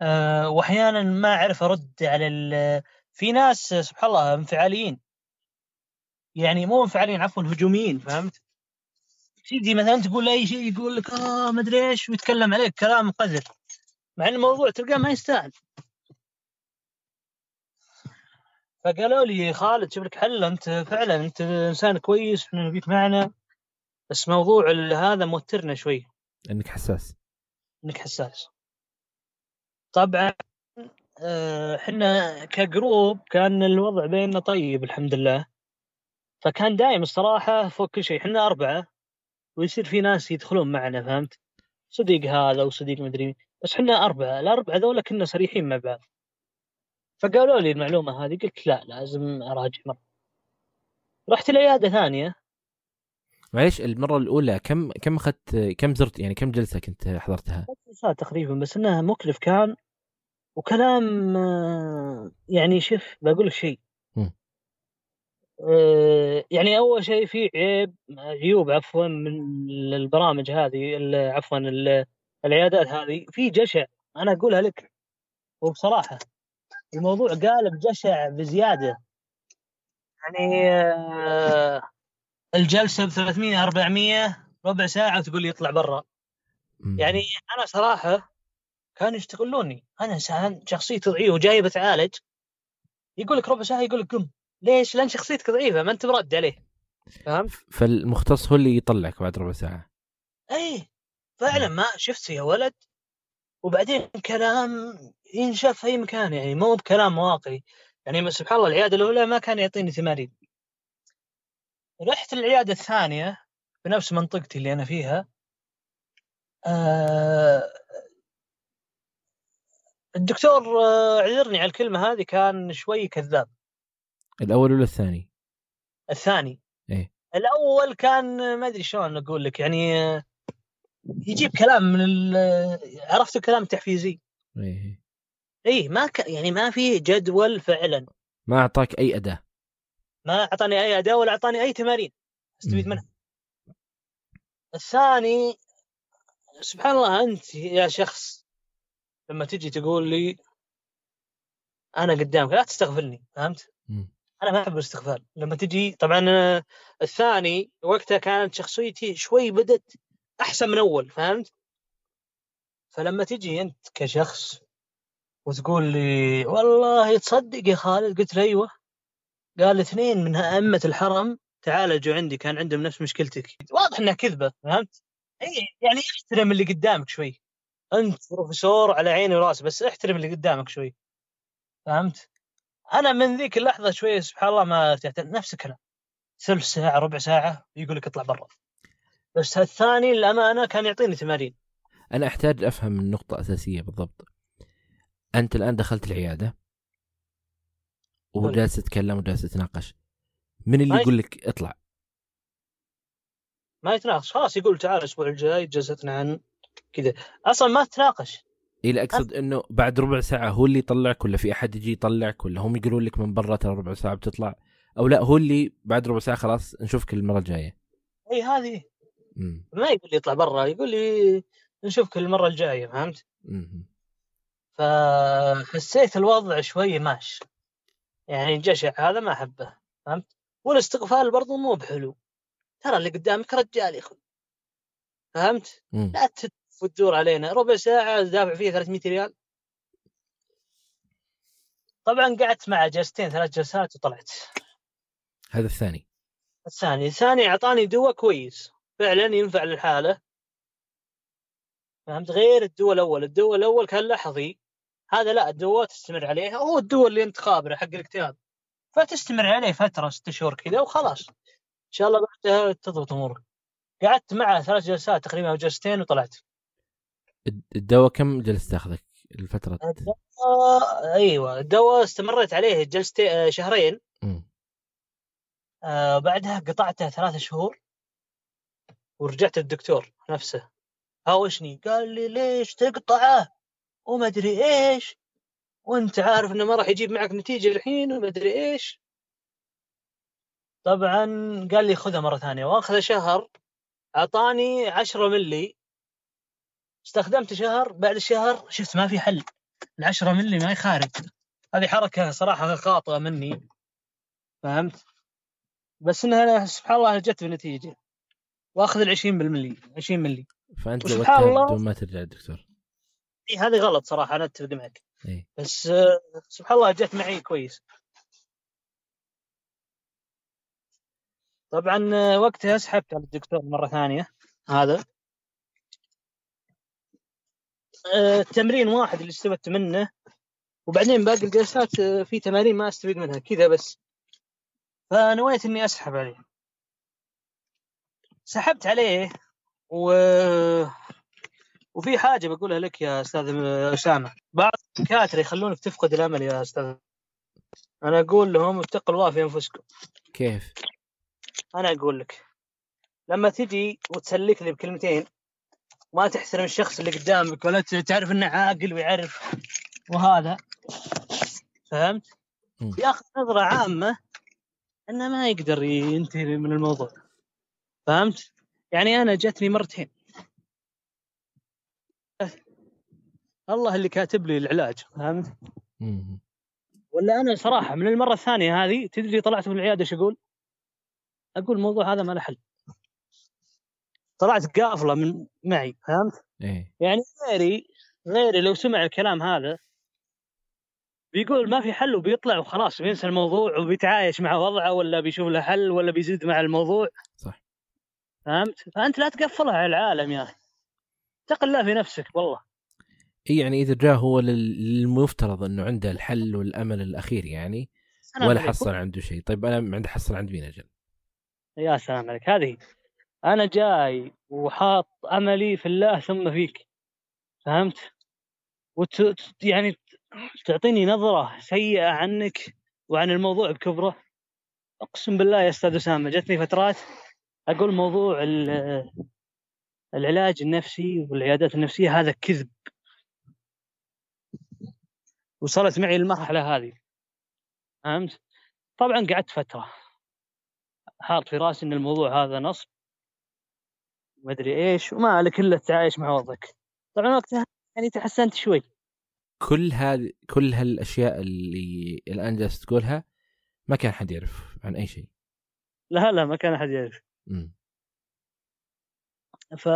أه وأحيانا ما أعرف أرد على في ناس سبحان الله انفعاليين. يعني مو انفعاليين عفوا هجوميين فهمت؟ تيجي مثلا تقول اي شيء يقول لك آه ما أدري إيش. ويتكلم عليك كلام قذر. مع إن الموضوع تلقاه ما يستاهل. فقالوا لي خالد شوف لك حل أنت فعلا أنت إنسان كويس نبيك معنا بس موضوع هذا موترنا شوي. إنك حساس. إنك حساس. طبعا إحنا كجروب كان الوضع بيننا طيب الحمد لله. فكان دايم الصراحة فوق كل شيء. إحنا أربعة ويصير في ناس يدخلون معنا فهمت؟ صديق هذا وصديق مدري مين. بس إحنا أربعة. الأربعة ذولا كنا صريحين مع بعض. فقالوا لي المعلومة هذه قلت لا لازم أراجع مرة. رحت العياده ثانية. معليش المرة الأولى كم كم اخذت كم زرت يعني كم جلسة كنت حضرتها؟ ساعات تقريبا بس إنها مكلف. كان وكلام آه، يعني شوف بقول شيء. آه، يعني أول شيء في عيب عيوب عفوا من البرامج هذه عفوا ال- العيادات هذه. في جشع أنا أقولها لك. وبصراحة الموضوع قالب جشع بزيادة. يعني آه، الجلسة ب 300 400 ربع ساعة وتقول لي اطلع برا. يعني أنا صراحة كانوا يستغلوني أنا إنسان شخصيتي ضعيفه وجاي بتعالج يقول لك ربع ساعة يقول لك قم. ليش؟ لأن شخصيتك ضعيفة ما أنت مرد عليه. فهمت؟ فالمختص هو اللي يطلعك بعد ربع ساعة. إي فعلا ما شفت يا ولد. وبعدين كلام ينشاف في أي مكان يعني مو بكلام واقعي يعني سبحان الله العيادة الأولى ما كان يعطيني تمارين رحت العياده الثانية في نفس منطقتي اللي أنا فيها. آه الدكتور آه، اعذرني على الكلمة هذه كان شوي كذاب. الأول ولا الثاني؟ الثاني. إيه. الأول كان ما أدري شلون أقول لك يعني آه، يجيب كلام من عرفت الكلام التحفيزي؟ إيه اي ما ك... يعني ما في جدول فعلا. ما أعطاك أي أداة. ما أعطاني أي أداة ولا أعطاني أي تمارين. أستفيد. منها. الثاني سبحان الله أنت يا شخص لما تجي تقول لي أنا قدامك لا تستغفلني فهمت؟ مم. أنا ما أحب الاستغفال لما تجي طبعا الثاني وقتها كانت شخصيتي شوي بدت أحسن من أول فهمت؟ فلما تجي أنت كشخص وتقول لي والله تصدق يا خالد قلت له أيوه قال اثنين من أئمة الحرم تعالجوا عندي كان عندهم نفس مشكلتك واضح إنها كذبة فهمت؟ اي يعني احترم اللي قدامك شوي أنت بروفيسور على عيني وراسي بس احترم اللي قدامك شوي. فهمت؟ أنا من ذيك اللحظة شوي سبحان الله ما ارتحت. نفس الكلام. ثلث ساعة ربع ساعة يقول لك اطلع برا. بس الثاني للأمانة كان يعطيني تمارين. أنا أحتاج أفهم النقطه أساسية بالضبط. أنت الآن دخلت العيادة. وجالس تتكلم وجالس تتناقش. من اللي يقول لك اطلع؟ ما يتناقش. خلاص يقول تعال الأسبوع الجاي جلستنا عن كذا. أصلا ما تناقش. إلى أقصد إنه بعد ربع ساعة هو اللي يطلعك ولا في أحد يجي يطلعك ولا هم يقولون لك من برا ترى ربع ساعة بتطلع؟ أو لا هو اللي بعد ربع ساعة خلاص نشوفك المرة الجاية. إي هذه. ما يقول لي اطلع برا يقول لي نشوفك المرة الجاية فهمت؟ فحسيت الوضع شوي ماش. يعني الجشع هذا ما أحبه فهمت؟ والاستغفال برضو مو بحلو. ترى اللي قدامك رجال يا أخوي. فهمت؟ لا وتدور علينا. ربع ساعة دافع فيها 300 ريال. طبعا قعدت معه جلستين ثلاث جلسات وطلعت. هذا الثاني. الثاني الثاني أعطاني دواء كويس. فعلا ينفع للحالة. فهمت؟ غير الدواء الأول. الدواء الأول كان لحظي. هذا لا الدواء تستمر عليه. هو الدواء اللي أنت خابره حق الاكتئاب. فتستمر عليه فترة ست شهور كذا وخلاص. إن شاء الله بعدها تضبط أمورك. قعدت معه ثلاث جلسات تقريبا أو جلستين وطلعت. الدواء كم جلس تاخذك الفترة؟ الدواء أيوه الدواء استمريت عليه جلستين آه، شهرين. آه بعدها قطعته ثلاث شهور ورجعت الدكتور نفسه. هاوشني قال لي ليش تقطعه؟ وما أدري إيش. وأنت عارف إنه ما راح يجيب معك نتيجة الحين وما أدري إيش. طبعا قال لي خذها مرة ثانية. وأخذ شهر أعطاني 10 ملي استخدمت شهر بعد الشهر شفت ما في حل. ال 10 ملي ما يخارج. هذه حركة صراحة خاطئة مني. فهمت؟ بس إنها سبحان الله جت بنتيجة. وأخذ ال 20 بالملي 20 ملي فأنت وقتها الله- بدون ما ترجع الدكتور إيه هذه غلط صراحة أنا أتفق معك. إي. بس سبحان الله جت معي كويس. طبعا وقتها سحبت على الدكتور مرة ثانية هذا. تمرين واحد اللي استفدت منه. وبعدين باقي الجلسات آه، في تمارين ما استفيد منها كذا بس. فنويت إني أسحب عليه. سحبت عليه و وفي حاجة بقولها لك يا أستاذ أسامة. بعض الدكاترة يخلونك تفقد الأمل يا أستاذ. أنا أقول لهم اتقوا الله في أنفسكم. كيف؟ أنا أقول لك لما تجي وتسلك لي بكلمتين ما تحترم الشخص اللي قدامك ولا تعرف إنه عاقل ويعرف وهذا فهمت؟ ياخذ نظرة عامة إنه ما يقدر ينتهي من الموضوع فهمت؟ يعني أنا جتني مرتين الله اللي كاتب لي العلاج فهمت؟ ولا أنا صراحة من المرة الثانية هذه تدري طلعت من العياده إيش أقول؟ أقول الموضوع هذا ما له حل. طلعت قافلة من معي فهمت؟ إيه يعني غيري غيري لو سمع الكلام هذا بيقول ما في حل وبيطلع وخلاص بينسى الموضوع وبيتعايش مع وضعه ولا بيشوف له حل ولا بيزيد مع الموضوع صح فهمت؟ فأنت لا تقفلها على العالم يا أخي. اتق الله في نفسك والله. إي يعني إذا جاء هو لل- للمفترض إنه عنده الحل والأمل الأخير يعني ولا. حصل عنده شيء طيب أنا عندي حصل عند مين أجل يا سلام عليك هذه أنا جاي وحاط أملي في الله ثم فيك. فهمت؟ وت... يعني تعطيني نظرة سيئة عنك وعن الموضوع بكبره. أقسم بالله يا أستاذ أسامة جتني فترات أقول موضوع ال- العلاج النفسي والعيادات النفسية هذا كذب. وصلت معي المرحلة هذه. فهمت؟ طبعا قعدت فترة. حاط في رأسي إن الموضوع هذا نصب. ما أدري إيش وما لك الا تعايش مع وضعك. طبعا وقتها يعني تحسنت شوي. كل هذه كل هالأشياء اللي الآن جالس تقولها ما كان حد يعرف عن أي شيء. لا لا ما كان احد يعرف. مم. ف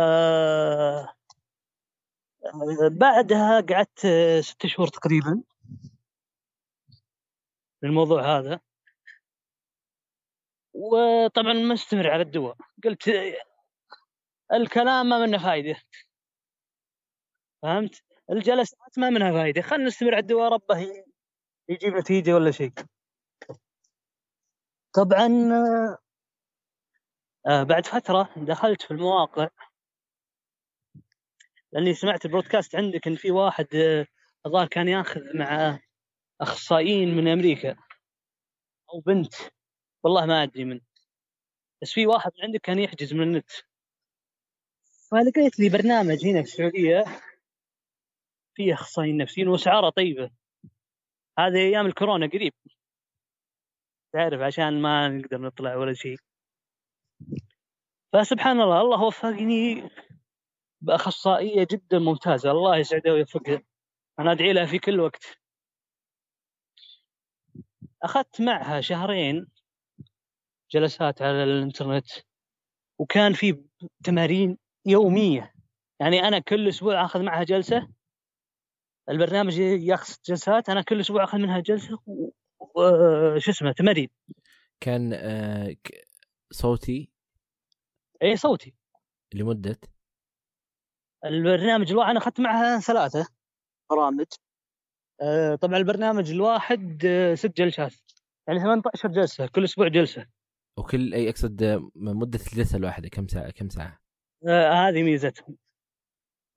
بعدها قعدت ست شهور تقريبا في الموضوع هذا. وطبعا مستمر على الدواء. قلت الكلام ما منه فايدة. فهمت؟ الجلسات ما منها فايدة. خلينا نستمر على الدواء ربه يجيب نتيجة ولا شيء. طبعا آه، بعد فترة دخلت في المواقع. لأني سمعت البودكاست عندك إن في واحد آه، الظاهر كان ياخذ مع أخصائيين من أمريكا. أو بنت. والله ما أدري من. بس في واحد عندك كان يحجز من النت. فلقيت لي برنامج هنا في السعودية فيه أخصائيين نفسيين وأسعاره طيبة. هذه أيام الكورونا قريب. تعرف عشان ما نقدر نطلع ولا شيء. فسبحان الله الله وفقني بأخصائية جدا ممتازة. الله يسعدها ويوفقها. أنا أدعي لها في كل وقت. أخذت معها شهرين جلسات على الإنترنت وكان في تمارين يومية. يعني أنا كل أسبوع آخذ معها جلسة. البرنامج ياخذ جلسات أنا كل أسبوع آخذ منها جلسة و... و... شو اسمه تمارين كان آه صوتي؟ اي صوتي. لمدة؟ البرنامج الواحد أنا أخذت معها ثلاثة برامج. آه، طبعا البرنامج الواحد آه، ست جلسات. يعني 18 جلسة كل أسبوع جلسة. وكل أي أقصد مدة الجلسه الواحده كم ساعة كم ساعة؟ آه، هذه ميزتهم.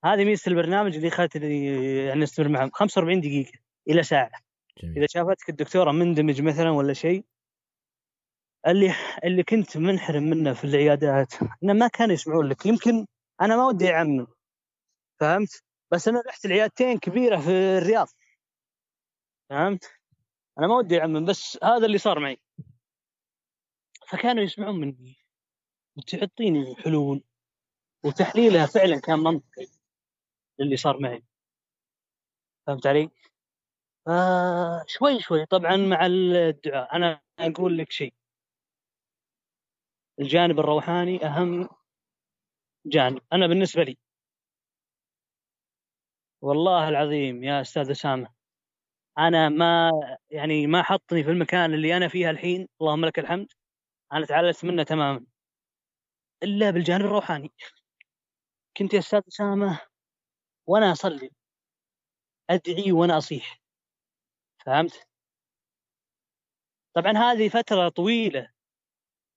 هذه ميزة البرنامج اللي خلتني يعني استمر معهم. 45 دقيقة إلى ساعة. جميل. إذا شافتك الدكتورة مندمج مثلا ولا شيء اللي اللي كنت منحرم منه في العيادات إنه ما كانوا يسمعون لك. يمكن أنا ما ودي أعمم. فهمت؟ بس أنا رحت العيادتين كبيرة في الرياض. فهمت؟ أنا ما ودي أعمم بس هذا اللي صار معي. فكانوا يسمعون مني. وتعطيني حلول. وتحليلها فعلا كان منطقي للي صار معي. فهمت علي؟ آه شوي طبعا مع الدعاء. أنا أقول لك شيء. الجانب الروحاني أهم جانب. أنا بالنسبة لي. والله العظيم يا أستاذ أسامة أنا ما يعني ما حطني في المكان اللي أنا فيها الحين اللهم لك الحمد. أنا تعلمت منه تماما. إلا بالجانب الروحاني. كنت يا أستاذ أسامة وأنا أصلي. أدعي وأنا أصيح. فهمت؟ طبعا هذه فترة طويلة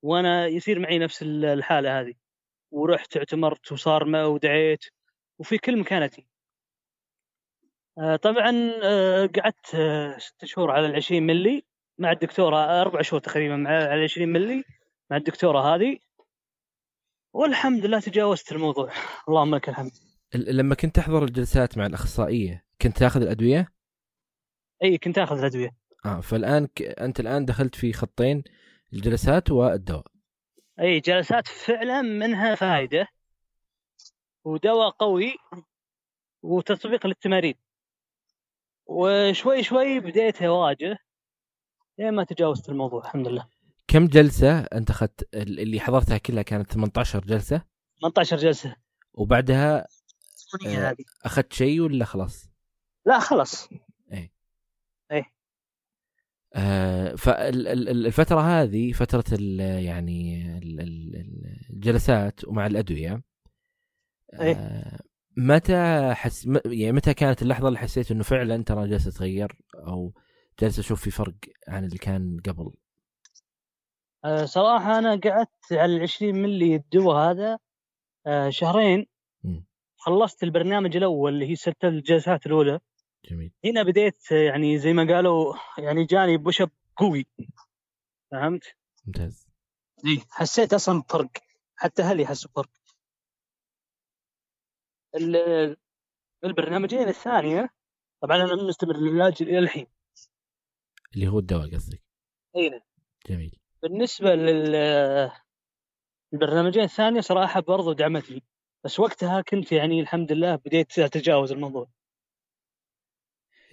وأنا يصير معي نفس الحالة هذه. ورحت اعتمرت وصار ما ودعيت وفي كل مكانتي. آه، طبعا آه، قعدت آه، ست شهور على العشرين ملي مع الدكتورة أربع شهور تقريبا على العشرين ملي مع الدكتورة هذه. والحمد لله تجاوزت الموضوع. اللهم لك الحمد. ال- لما كنت تحضر الجلسات مع الأخصائية كنت تأخذ الأدوية؟ أي كنت آخذ الأدوية. آه فالآن ك... أنت الآن دخلت في خطين الجلسات والدواء. أي جلسات فعلا منها فائدة ودواء قوي وتطبيق للتمارين. وشوي شوي بديت أواجه لين ما تجاوزت الموضوع الحمد لله. كم جلسة انت أخذت؟ ال- اللي حضرتها كلها كانت 18 جلسة؟ 18 جلسة. وبعدها آه. أخذت شيء ولا خلاص؟ لا خلاص. آه فالفتره هذه فترة ال يعني ال- ال- الجلسات ومع الأدوية إيه. آه متى حس م- يعني متى كانت اللحظة اللي حسيت إنه فعلا ترى جالسه تتغير أو جالس أشوف في فرق عن اللي كان قبل؟ آه، صراحة أنا قعدت على العشرين ملي الدواء هذا آه، شهرين. مم. خلصت البرنامج الأول اللي هي ست الجلسات الأولى. جميل. هنا بديت آه، يعني زي ما قالوا يعني جاني بوش اب قوي. فهمت؟ ممتاز. إيه حسيت أصلا بفرق. حتى أهلي حسوا بفرق. ال- البرنامجين الثانية طبعا أنا مستمر العلاج إلى الحين. اللي هو الدواء قصدك. هنا جميل. بالنسبة لل البرنامجين الثانية صراحة برضو دعمتني. بس وقتها كنت يعني الحمد لله بديت أتجاوز الموضوع.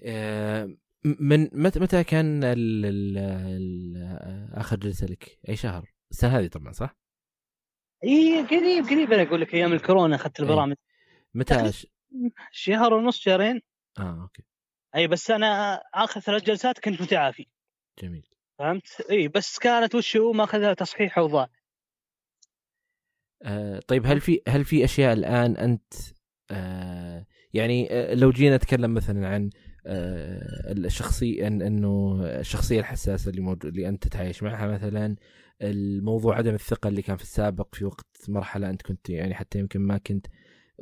آه، من متى متى كان ال ال ال آخر جلسة لك؟ أي شهر؟ السنة هذه طبعا صح؟ إي قريب قريب أنا أقول لك أيام الكورونا أخذت البرامج. متى ش... شهر ونص شهرين. آه okay. أي بس أنا آخر ثلاث جلسات كنت متعافي. جميل. فهمت؟ اي بس كانت وشو ماخذها تصحيح اوضاع آه طيب هل في هل في أشياء الآن أنت آه يعني آه لو جينا نتكلم مثلا عن آه إن إنه الشخصية الحساسة اللي موجود اللي أنت تتعايش معها مثلا الموضوع عدم الثقة اللي كان في السابق في وقت مرحلة أنت كنت يعني حتى يمكن ما كنت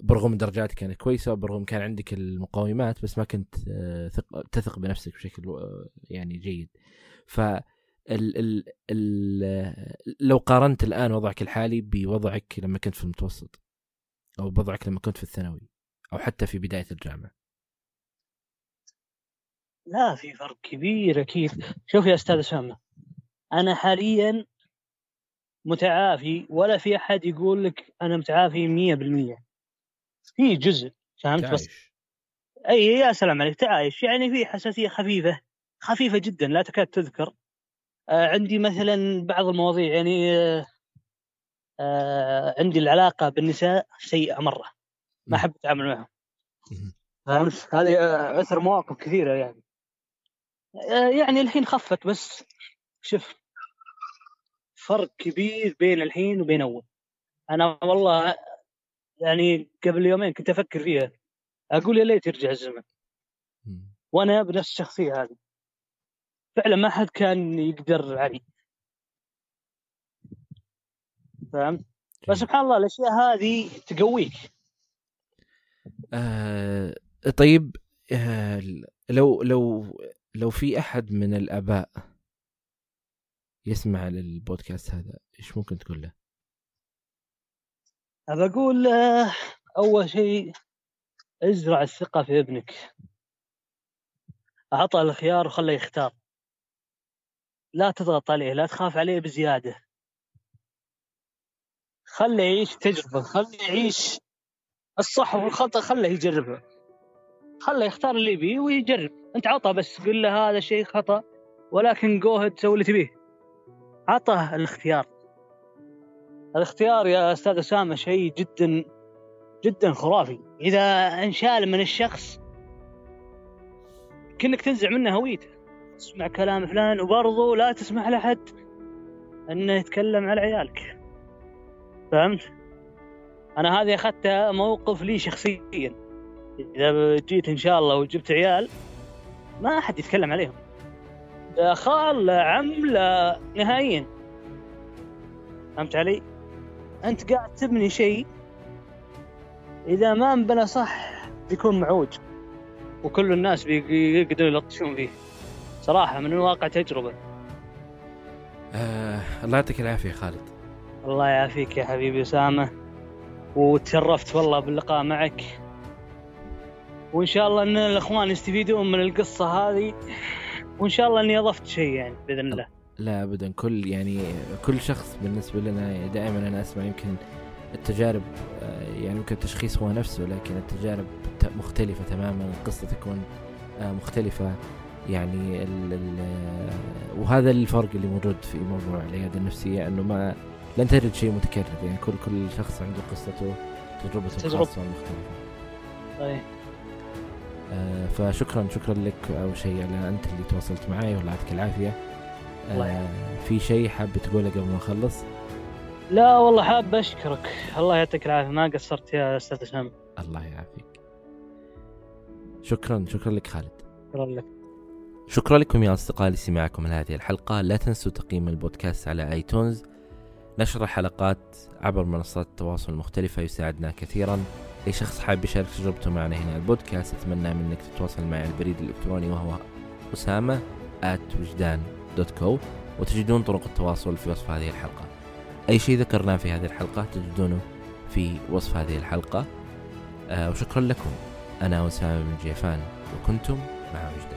برغم درجاتك كانت كويسة وبرغم كان عندك المقاومات بس ما كنت آه، ثق تثق بنفسك بشكل آه، يعني جيد ف ال ال ال لو قارنت الآن وضعك الحالي بوضعك لما كنت في المتوسط أو بوضعك لما كنت في الثانوي أو حتى في بداية الجامعة. لا في فرق كبير أكيد. شوف يا أستاذ اسامه أنا حاليا متعافي ولا في أحد يقول لك أنا متعافي 100% في جزء فهمت بس؟ تعايش. أي يا سلام عليك تعايش. يعني في حساسية خفيفة. خفيفة جدا لا تكاد تذكر. آه عندي مثلا بعض المواضيع يعني آه آه عندي العلاقة بالنساء سيئة مرة ما أحب أتعامل معهم. فهمت؟ هذه اثر مواقف كثيرة يعني. يعني الحين خفت بس شوف فرق كبير بين الحين وبين أول. أنا والله يعني قبل يومين كنت أفكر فيها. أقول يا ليت يرجع الزمن. وأنا بنفس الشخصية هذه. فعلا ما حد كان يقدر علي فهمت؟ بس جميل. سبحان الله الأشياء هذه تقويك. آه طيب آه لو لو لو في أحد من الآباء يسمع للبودكاست هذا إيش ممكن تقول له؟ أبى أقول أول شيء ازرع الثقة في ابنك. أعطى الخيار وخله يختار. لا تضغط عليه لا تخاف عليه بزيادة. خله يعيش تجربة خله يعيش الصح والخطأ خله يجربه. خله يختار اللي يبيه ويجرب. أنت عطى بس قل له هذا شيء خطأ ولكن جوهد سوي اللي تبيه. عطه الاختيار. الاختيار يا أستاذ أسامة شيء جدا جدا خرافي. إذا انشال من الشخص كأنك تنزع منه هويته. تسمع كلام فلان وبرضه لا تسمح لأحد أنه يتكلم على عيالك. فهمت؟ أنا هذه أخذتها موقف لي شخصيا. إذا جيت إن شاء الله وجبت عيال ما أحد يتكلم عليهم. لا خال لا عم لا نهائيا. فهمت علي؟ أنت قاعد تبني شيء إذا ما انبنى صح بيكون معوج. وكل الناس بيقدروا يلطشون فيه. صراحة من واقع تجربة. آه الله يعطيك العافية خالد. الله يعافيك يا حبيبي أسامة. وتشرفت والله باللقاء معك. وإن شاء الله إن الأخوان يستفيدون من القصة هذه. وإن شاء الله إني أضفت شيء يعني بإذن الله. لا ابدا كل يعني كل شخص بالنسبة لنا دائما أنا أسمع يمكن التجارب آه، يعني يمكن التشخيص هو نفسه لكن التجارب مختلفة تماما القصة تكون آه، مختلفة. يعني ال ال آه، وهذا الفرق اللي موجود في موضوع العياده النفسية إنه ما لن تجد شيء متكرر يعني كل كل شخص عنده قصته تجربته تجربة. الخاصه والمختلفه طيب. آه، فشكرا شكرا لك أول شيء على أنت اللي تواصلت معي والله يعطيك العافية. آه، في شيء حاب تقوله قبل ما نخلص؟ لا والله حاب أشكرك. الله يعطيك العافية. ما قصرت يا أستاذ اسامه الله يعافيك. شكرا شكرا لك خالد. شكرا لك. شكرا لكم يا أصدقائي لسماعكم لهذه الحلقة. لا تنسوا تقييم البودكاست على آيتونز. نشر الحلقات عبر منصات التواصل المختلفة يساعدنا كثيرا. أي شخص حاب يشارك تجربته معنا هنا البودكاست أتمنى منك تتواصل معي على البريد الإلكتروني وهو أسامة at وجدان دوت كو وتجدون طرق التواصل في وصف هذه الحلقة. أي شيء ذكرناه في هذه الحلقة تجدونه في وصف هذه الحلقة. آه وشكرا لكم. أنا أسامة بن جيفان وكنتم مع وجدان.